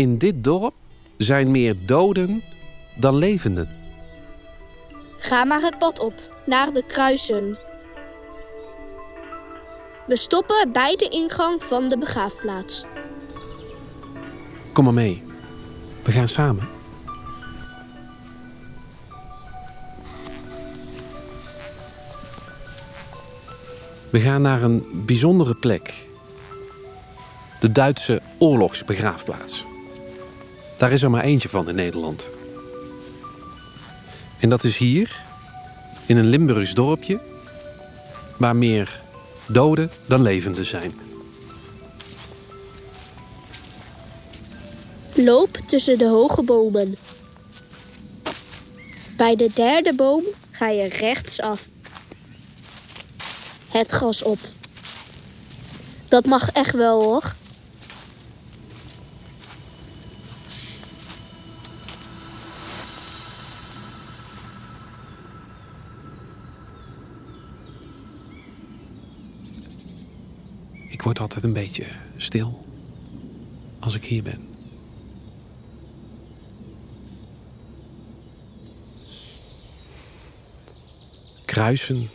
In dit dorp zijn meer doden dan levenden. Ga maar het pad op, naar de kruisen. We stoppen bij de ingang van de begraafplaats. Kom maar mee. We gaan samen. We gaan naar een bijzondere plek. De Duitse oorlogsbegraafplaats. Daar is er maar eentje van in Nederland. En dat is hier, in een Limburgs dorpje, waar meer doden dan levenden zijn. Loop tussen de hoge bomen. Bij de derde boom ga je rechtsaf. Het gras op. Dat mag echt wel hoor. Ik word altijd een beetje stil als ik hier ben. Kruisen,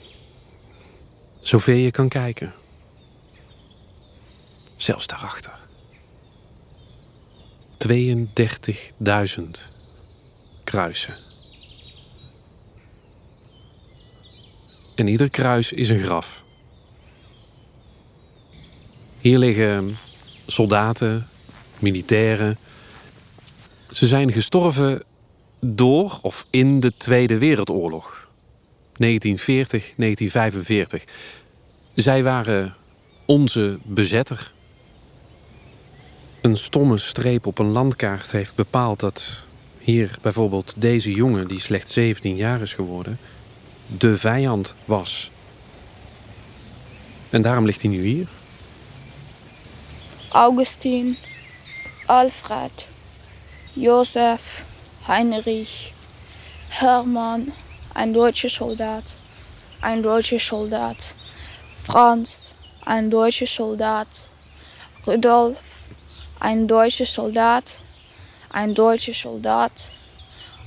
zover je kan kijken. Zelfs daarachter. 32.000 kruisen. En ieder kruis is een graf. Hier liggen soldaten, militairen. Ze zijn gestorven door of in de Tweede Wereldoorlog. 1940, 1945. Zij waren onze bezetter. Een stomme streep op een landkaart heeft bepaald dat hier bijvoorbeeld deze jongen, die slechts 17 jaar is geworden, de vijand was. En daarom ligt hij nu hier. Augustin, Alfred, Josef, Heinrich, Hermann, ein deutscher Soldat, ein deutscher Soldat, Franz, ein deutscher Soldat, Rudolf, ein deutscher Soldat, ein deutscher Soldat,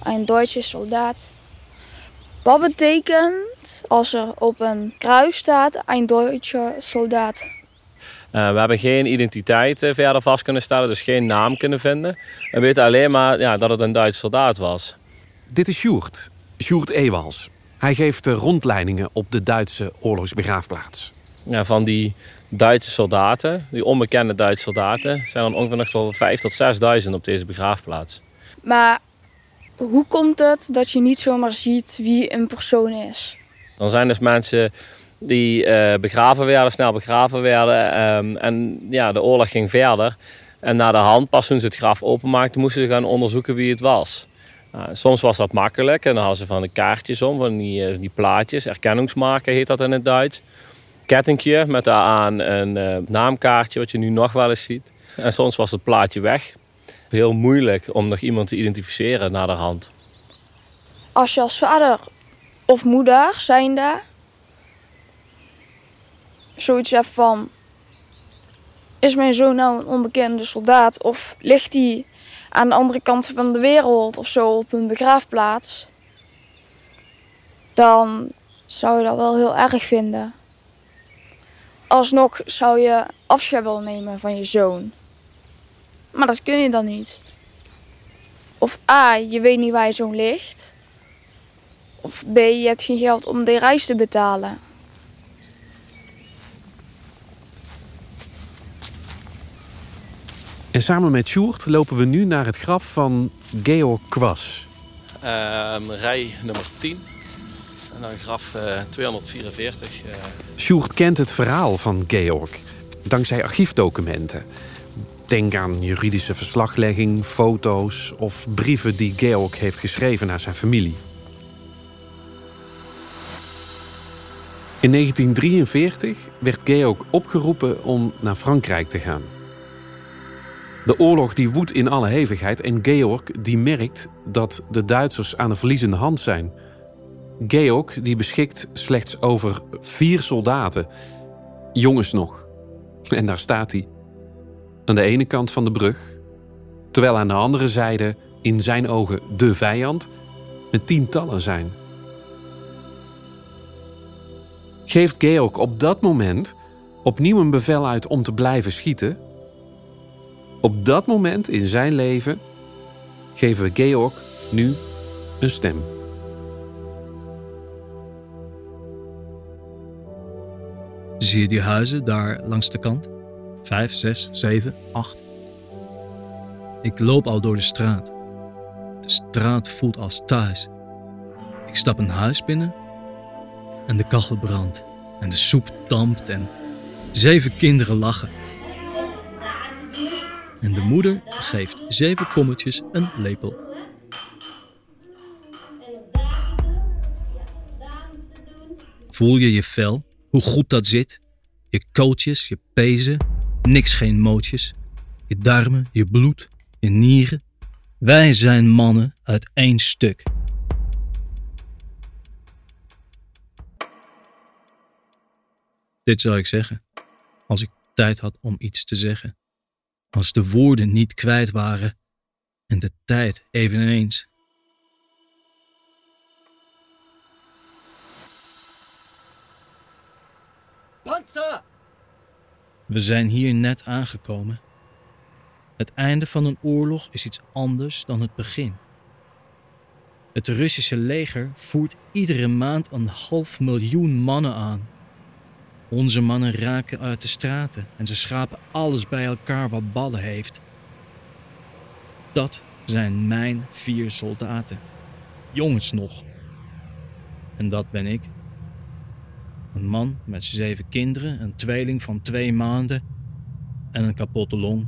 ein deutscher Soldat. Wat betekent als er op een kruis staat een Duitse soldaat? Uh, we hebben geen identiteit uh, verder vast kunnen stellen, dus geen naam kunnen vinden. We weten alleen maar ja, dat het een Duitse soldaat was. Dit is Sjoerd, Sjoerd Ewals. Hij geeft de rondleidingen op de Duitse oorlogsbegraafplaats. Ja, van die Duitse soldaten, die onbekende Duitse soldaten, zijn er ongeveer nog wel 5 tot 6.000 op deze begraafplaats. Maar hoe komt het dat je niet zomaar ziet wie een persoon is? Dan zijn dus mensen die uh, begraven werden, snel begraven werden. Um, en ja, de oorlog ging verder. En na de hand, pas toen ze het graf openmaakten, moesten ze gaan onderzoeken wie het was. Uh, soms was dat makkelijk en dan hadden ze van de kaartjes om, van die, uh, die plaatjes. Erkenningsmarken heet dat in het Duits. Kettingje met daaraan een naamkaartje, wat je nu nog wel eens ziet. En soms was het plaatje weg. Heel moeilijk om nog iemand te identificeren na de hand. Als je als vader of moeder zijnde zoiets hebt van... Is mijn zoon nou een onbekende soldaat? Of ligt hij aan de andere kant van de wereld of zo op een begraafplaats? Dan zou je dat wel heel erg vinden. Alsnog zou je afscheid willen nemen van je zoon. Maar dat kun je dan niet. Of A, je weet niet waar je zoon ligt. Of B, je hebt geen geld om de reis te betalen. En samen met Sjoerd lopen we nu naar het graf van Georg Kwas. Uh, rij nummer 10. En dan graf uh, 244. Uh... Sjoerd kent het verhaal van Georg. Dankzij archiefdocumenten. Denk aan juridische verslaglegging, foto's of brieven die Georg heeft geschreven naar zijn familie. In 1943 werd Georg opgeroepen om naar Frankrijk te gaan. De oorlog die woedt in alle hevigheid en Georg die merkt dat de Duitsers aan de verliezende hand zijn. Georg die beschikt slechts over vier soldaten, jongens nog. En daar staat hij, aan de ene kant van de brug, terwijl aan de andere zijde, in zijn ogen de vijand, met tientallen zijn. Geeft Georg op dat moment opnieuw een bevel uit om te blijven schieten? Op dat moment in zijn leven geven we Georg nu een stem. Zie je die huizen daar langs de kant? Vijf, zes, zeven, acht. Ik loop al door de straat. De straat voelt als thuis. Ik stap een huis binnen en de kachel brandt en de soep dampt en zeven kinderen lachen. En de moeder geeft zeven kommetjes een lepel. Voel je je vel? Hoe goed dat zit? Je kootjes, je pezen, niks geen mootjes. Je darmen, je bloed, je nieren. Wij zijn mannen uit één stuk. Dit zou ik zeggen, als ik tijd had om iets te zeggen. Als de woorden niet kwijt waren en de tijd eveneens. Panzer! We zijn hier net aangekomen. Het einde van een oorlog is iets anders dan het begin. Het Russische leger voert iedere maand een half miljoen mannen aan. Onze mannen raken uit de straten en ze schrapen alles bij elkaar wat ballen heeft. Dat zijn mijn vier soldaten. Jongens nog. En dat ben ik. Een man met zeven kinderen, een tweeling van twee maanden en een kapotte long.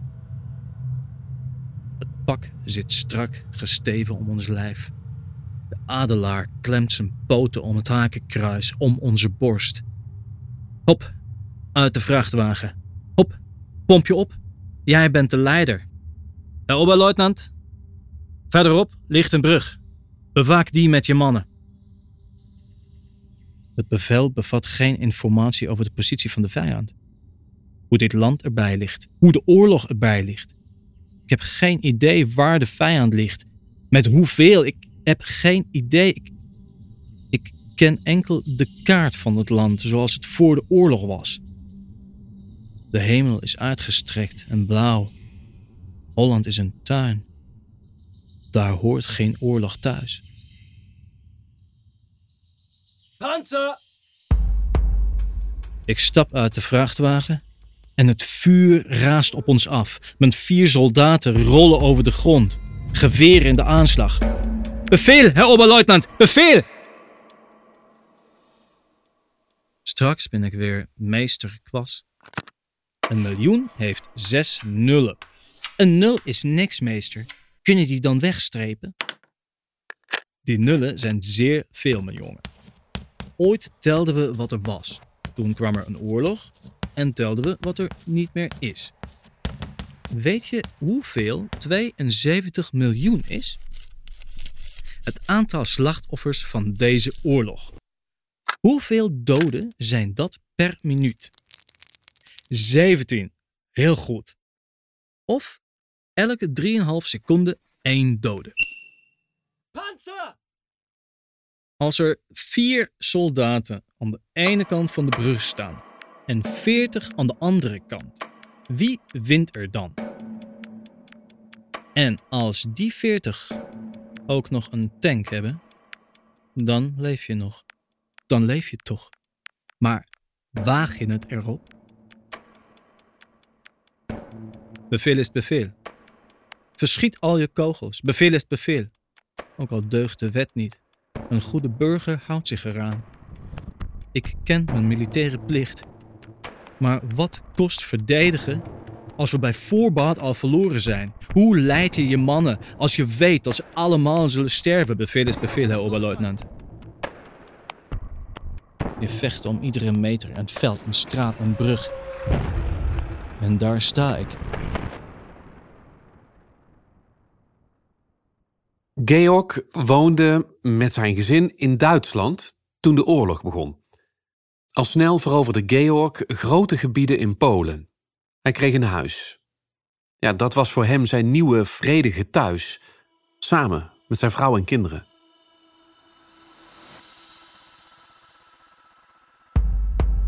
Het pak zit strak gesteven om ons lijf. De adelaar klemt zijn poten om het hakenkruis om onze borst. Hop, uit de vrachtwagen. Hop, pomp je op. Jij bent de leider. Herr Oberleutnant, verderop ligt een brug. Bewaak die met je mannen. Het bevel bevat geen informatie over de positie van de vijand. Hoe dit land erbij ligt. Hoe de oorlog erbij ligt. Ik heb geen idee waar de vijand ligt. Met hoeveel. Ik heb geen idee. Ik ken enkel de kaart van het land zoals het voor de oorlog was. De hemel is uitgestrekt en blauw. Holland is een tuin. Daar hoort geen oorlog thuis. Panzer! Ik stap uit de vrachtwagen en het vuur raast op ons af. Mijn vier soldaten rollen over de grond, geweren in de aanslag. Bevel, Herr Oberleutnant, bevel! Straks ben ik weer meester kwas. Een miljoen heeft zes nullen. Een nul is niks, meester. Kun je die dan wegstrepen? Die nullen zijn zeer veel, mijn jongen. Ooit telden we wat er was. Toen kwam er een oorlog en telden we wat er niet meer is. Weet je hoeveel 72 miljoen is? Het aantal slachtoffers van deze oorlog. Hoeveel doden zijn dat per minuut? 17. Heel goed. Of elke 3,5 seconden één dode. Panzer! Als er vier soldaten aan de ene kant van de brug staan en 40 aan de andere kant, wie wint er dan? En als die 40 ook nog een tank hebben, dan leef je nog. Dan leef je toch. Maar waag je het erop? Bevel is bevel. Verschiet al je kogels. Bevel is bevel. Ook al deugt de wet niet. Een goede burger houdt zich eraan. Ik ken mijn militaire plicht. Maar wat kost verdedigen als we bij voorbaat al verloren zijn? Hoe leid je je mannen als je weet dat ze allemaal zullen sterven? Bevel is bevel, Herr Oberleutnant. Je vecht om iedere meter en veld en straat en brug. En daar sta ik. Georg woonde met zijn gezin in Duitsland toen de oorlog begon. Al snel veroverde Georg grote gebieden in Polen. Hij kreeg een huis. Ja, dat was voor hem zijn nieuwe vredige thuis. Samen met zijn vrouw en kinderen.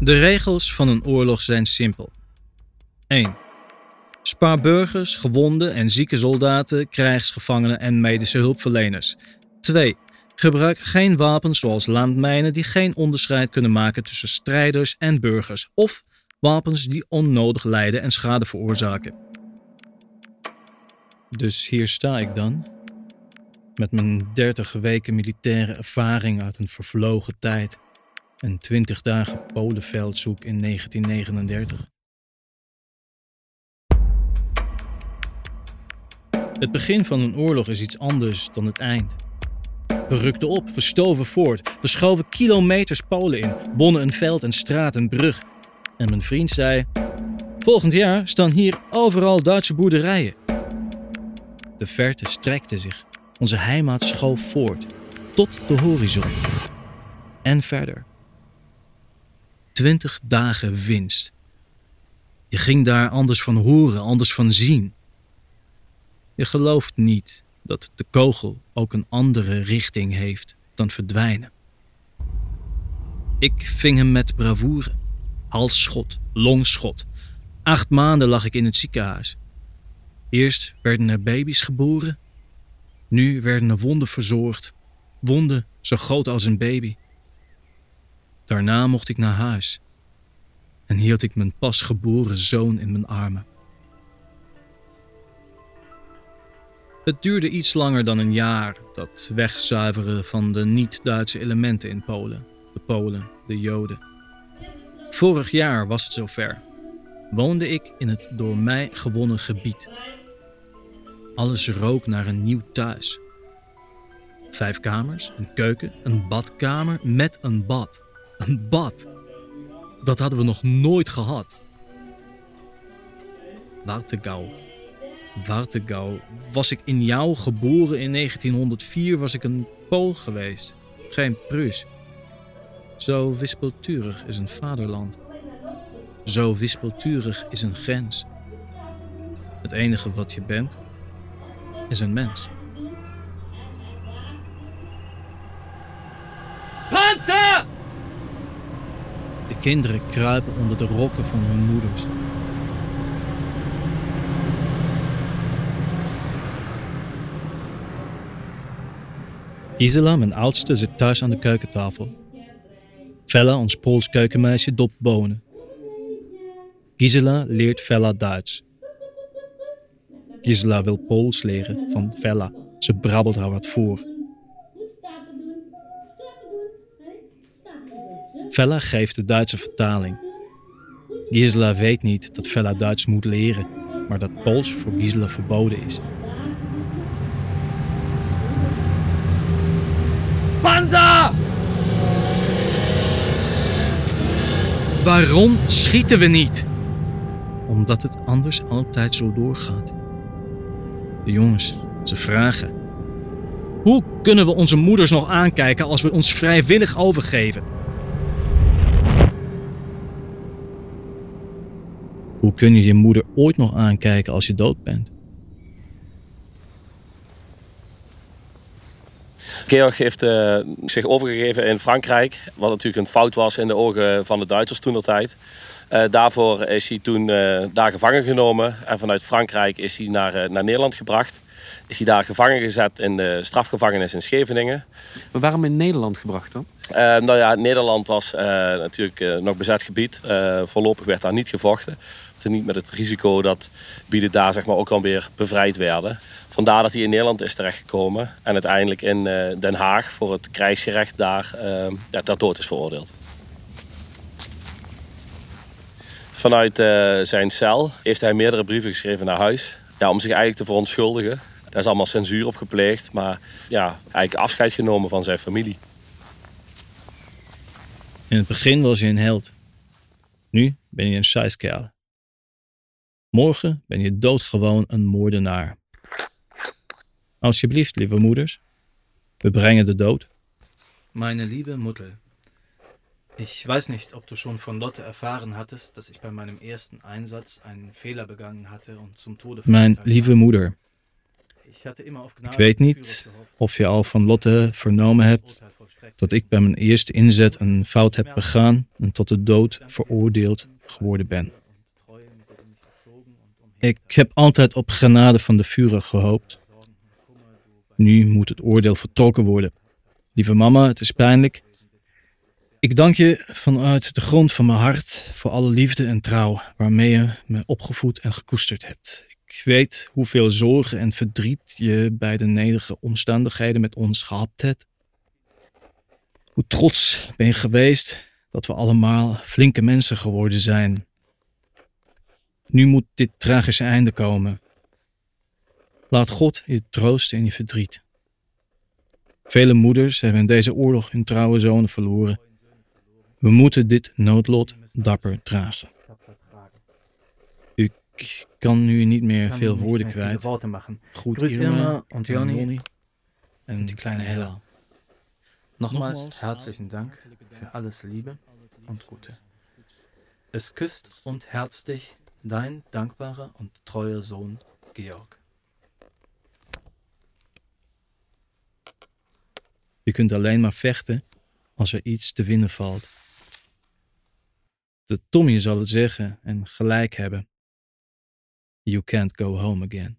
De regels van een oorlog zijn simpel. 1. Spaar burgers, gewonden en zieke soldaten, krijgsgevangenen en medische hulpverleners. 2. Gebruik geen wapens zoals landmijnen die geen onderscheid kunnen maken tussen strijders en burgers, of wapens die onnodig lijden en schade veroorzaken. Dus hier sta ik dan, met mijn 30 weken militaire ervaring uit een vervlogen tijd en 20 dagen Polenveldzoek in 1939. Het begin van een oorlog is iets anders dan het eind. We rukten op, we stoven voort, we schoven kilometers Polen in, bonnen een veld, een straat, een brug. En mijn vriend zei: Volgend jaar staan hier overal Duitse boerderijen. De verte strekte zich, onze heimat schoof voort, tot de horizon. En verder. Twintig dagen winst. Je ging daar anders van horen, anders van zien. Je gelooft niet dat de kogel ook een andere richting heeft dan verdwijnen. Ik ving hem met bravoure. Halsschot, longschot. Acht maanden lag ik in het ziekenhuis. Eerst werden er baby's geboren. Nu werden er wonden verzorgd. Wonden zo groot als een baby. Daarna mocht ik naar huis. En hield ik mijn pasgeboren zoon in mijn armen. Het duurde iets langer dan een jaar, dat wegzuiveren van de niet-Duitse elementen in Polen. De Polen, de Joden. Vorig jaar was het zover. Woonde ik in het door mij gewonnen gebied. Alles rook naar een nieuw thuis. Vijf kamers, een keuken, een badkamer met een bad. Een bad. Dat hadden we nog nooit gehad. Wartegau. Wartegau. Was ik in jou geboren in 1904, was ik een Pool geweest. Geen Pruis. Zo wispelturig is een vaderland. Zo wispelturig is een grens. Het enige wat je bent, is een mens. Kinderen kruipen onder de rokken van hun moeders. Gisela, mijn oudste, zit thuis aan de keukentafel. Vella, ons Pools keukenmeisje, dopt bonen. Gisela leert Vella Duits. Gisela wil Pools leren van Vella. Ze brabbelt haar wat voor. Vella geeft de Duitse vertaling. Gisela weet niet dat Vella Duits moet leren, maar dat Pools voor Gisela verboden is. Panzer! Waarom schieten we niet? Omdat het anders altijd zo doorgaat. De jongens, ze vragen. Hoe kunnen we onze moeders nog aankijken als we ons vrijwillig overgeven? Hoe kun je je moeder ooit nog aankijken als je dood bent? Georg heeft eh, zich overgegeven in Frankrijk, wat natuurlijk een fout was in de ogen van de Duitsers toen der tijd. Eh, daarvoor is hij toen eh, daar gevangen genomen en vanuit Frankrijk is hij naar, naar Nederland gebracht. Is hij daar gevangen gezet in de strafgevangenis in Scheveningen. Maar waarom in Nederland gebracht dan? Nou ja, Nederland was eh, natuurlijk eh, nog bezet gebied. Eh, voorlopig werd daar niet gevochten. Niet met het risico dat bieden daar zeg maar, ook alweer bevrijd werden. Vandaar dat hij in Nederland is terechtgekomen. En uiteindelijk in eh, Den Haag voor het krijgsgerecht daar eh, ja, ter dood is veroordeeld. Vanuit eh, zijn cel heeft hij meerdere brieven geschreven naar huis. Ja, om zich eigenlijk te verontschuldigen. Daar is allemaal censuur op gepleegd. Maar ja, eigenlijk afscheid genomen van zijn familie. In het begin was je een held. Nu ben je een scheiskerl. Morgen ben je doodgewoon een moordenaar. Alsjeblieft, lieve moeders. We brengen de dood. Meine lieve moeder. Ich weiß nicht, ob du schon von Lotte erfahren hattest, dass ich bei meinem ersten Einsatz einen Fehler begangen hatte und zum Tode Mijn lieve moeder, ik weet niet of je al van Lotte vernomen hebt dat ik bij mijn eerste inzet een fout heb begaan en tot de dood veroordeeld geworden ben. Ik heb altijd op genade van de Führer gehoopt. Nu moet het oordeel vertrokken worden. Lieve mama, het is pijnlijk. Ik dank je vanuit de grond van mijn hart voor alle liefde en trouw waarmee je me opgevoed en gekoesterd hebt. Ik weet hoeveel zorgen en verdriet je bij de nederige omstandigheden met ons gehad hebt. Hoe trots ben je geweest dat we allemaal flinke mensen geworden zijn. Nu moet dit tragische einde komen. Laat God je troosten in je verdriet. Vele moeders hebben in deze oorlog hun trouwe zonen verloren. We moeten dit noodlot dapper dragen. Ik kan nu niet meer veel woorden kwijt. Grüß Irma en Jonny en die kleine Hella. Nochmals herzlichen Dank für alles Liebe und Gute. Es küsst und herzt dich dein dankbarer und treuer Sohn Georg. Je kunt alleen maar vechten als er iets te winnen valt. De Tommy zal het zeggen en gelijk hebben. You can't go home again.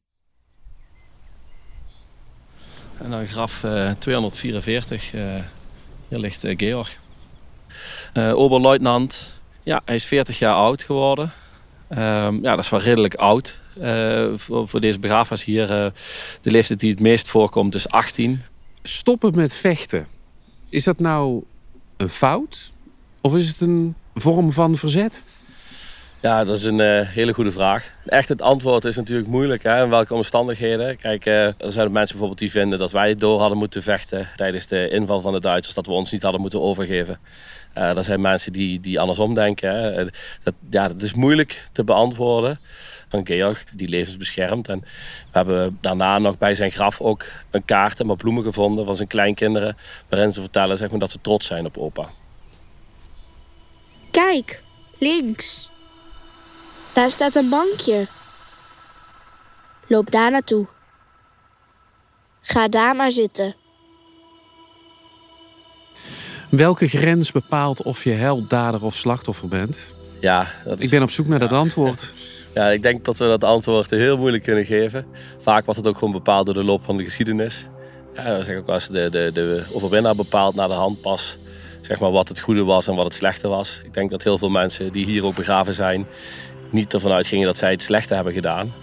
En dan graf eh, 244. eh, hier ligt eh, Georg. Eh Oberleutnant. Ja, hij is 40 jaar oud geworden. Ehm, ja, dat is wel redelijk oud eh, voor, voor deze begrafenis hier. eh, de leeftijd die het meest voorkomt is 18. Stoppen met vechten. Is dat nou een fout? Of is het een vorm van verzet? Ja, dat is een eh, hele goede vraag. Echt, het antwoord is natuurlijk moeilijk. Hè? In welke omstandigheden? Kijk, eh, er zijn mensen bijvoorbeeld die vinden dat wij door hadden moeten vechten tijdens de inval van de Duitsers. Dat we ons niet hadden moeten overgeven. Eh er zijn mensen die, die andersom denken. Hè? Eh, Dat, ja, dat is moeilijk te beantwoorden. Van Georg, die levensbeschermd. En we hebben daarna nog bij zijn graf ook een kaart en bloemen gevonden van zijn kleinkinderen. Waarin ze vertellen zeg dat ze trots zijn op opa. Kijk, links. Daar staat een bankje. Loop daar naartoe. Ga daar maar zitten. Welke grens bepaalt of je held, dader of slachtoffer bent? Ja, dat is... Ik ben op zoek naar dat antwoord. Ja, ik denk dat we dat antwoord heel moeilijk kunnen geven. Vaak wordt het ook gewoon bepaald door de loop van de geschiedenis. Ja, zeggen ook als de, de, de overwinnaar bepaalt naar de hand pas zeg maar, wat het goede was en wat het slechte was. Ik denk dat heel veel mensen die hier ook begraven zijn, niet ervan uitgingen dat zij het slechte hebben gedaan.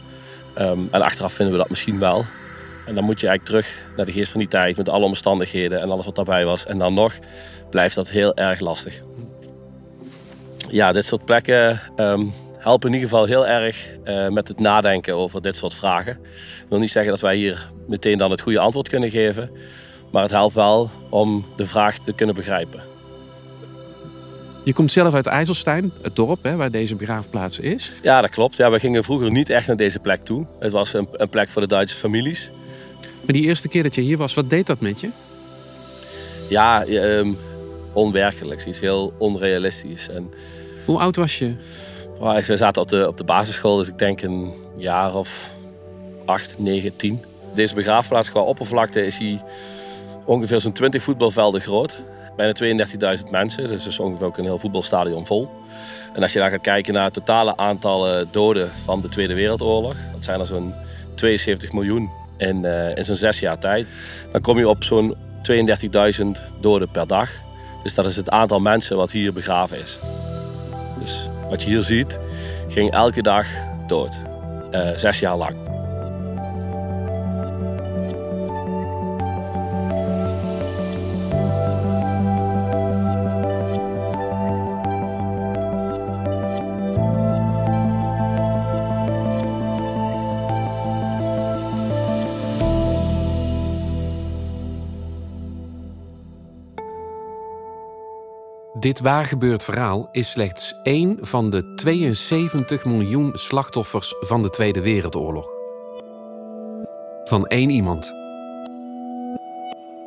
Ehm, en achteraf vinden we dat misschien wel. En dan moet je eigenlijk terug naar de geest van die tijd met alle omstandigheden en alles wat daarbij was. En dan nog blijft dat heel erg lastig. Ja, dit soort plekken ehm, helpen in ieder geval heel erg eh, met het nadenken over dit soort vragen. Ik wil niet zeggen dat wij hier meteen dan het goede antwoord kunnen geven. Maar het helpt wel om de vraag te kunnen begrijpen. Je komt zelf uit IJsselstein, het dorp hè, waar deze begraafplaats is. Ja, dat klopt. Ja, we gingen vroeger niet echt naar deze plek toe. Het was een, een plek voor de Duitse families. Maar die eerste keer dat je hier was, wat deed dat met je? Ja, ehm, onwerkelijk. Iets heel onrealistisch. En Hoe oud was je? Oh, we zaten op de, op de basisschool, dus ik denk een jaar of acht, negen, tien. Deze begraafplaats qua oppervlakte is hier ongeveer zo'n 20 voetbalvelden groot. Bijna 32.000 mensen, dus dat is ongeveer ook een heel voetbalstadion vol. En als je dan gaat kijken naar het totale aantal eh, doden van de Tweede Wereldoorlog, dat zijn er zo'n 72 miljoen in, eh, in zo'n zes jaar tijd, dan kom je op zo'n 32.000 doden per dag. Dus dat is het aantal mensen wat hier begraven is. Dus wat je hier ziet, ging elke dag dood. Eh, zes jaar lang. Dit waargebeurd verhaal is slechts één van de 72 miljoen slachtoffers van de Tweede Wereldoorlog. Van één iemand.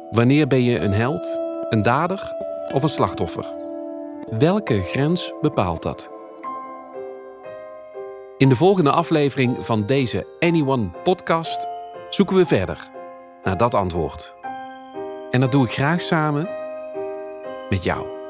Wanneer ben je een held, een dader of een slachtoffer? welke grens bepaalt dat? In de volgende aflevering van deze Anyone podcast zoeken we verder naar dat antwoord. En dat doe ik graag samen met jou.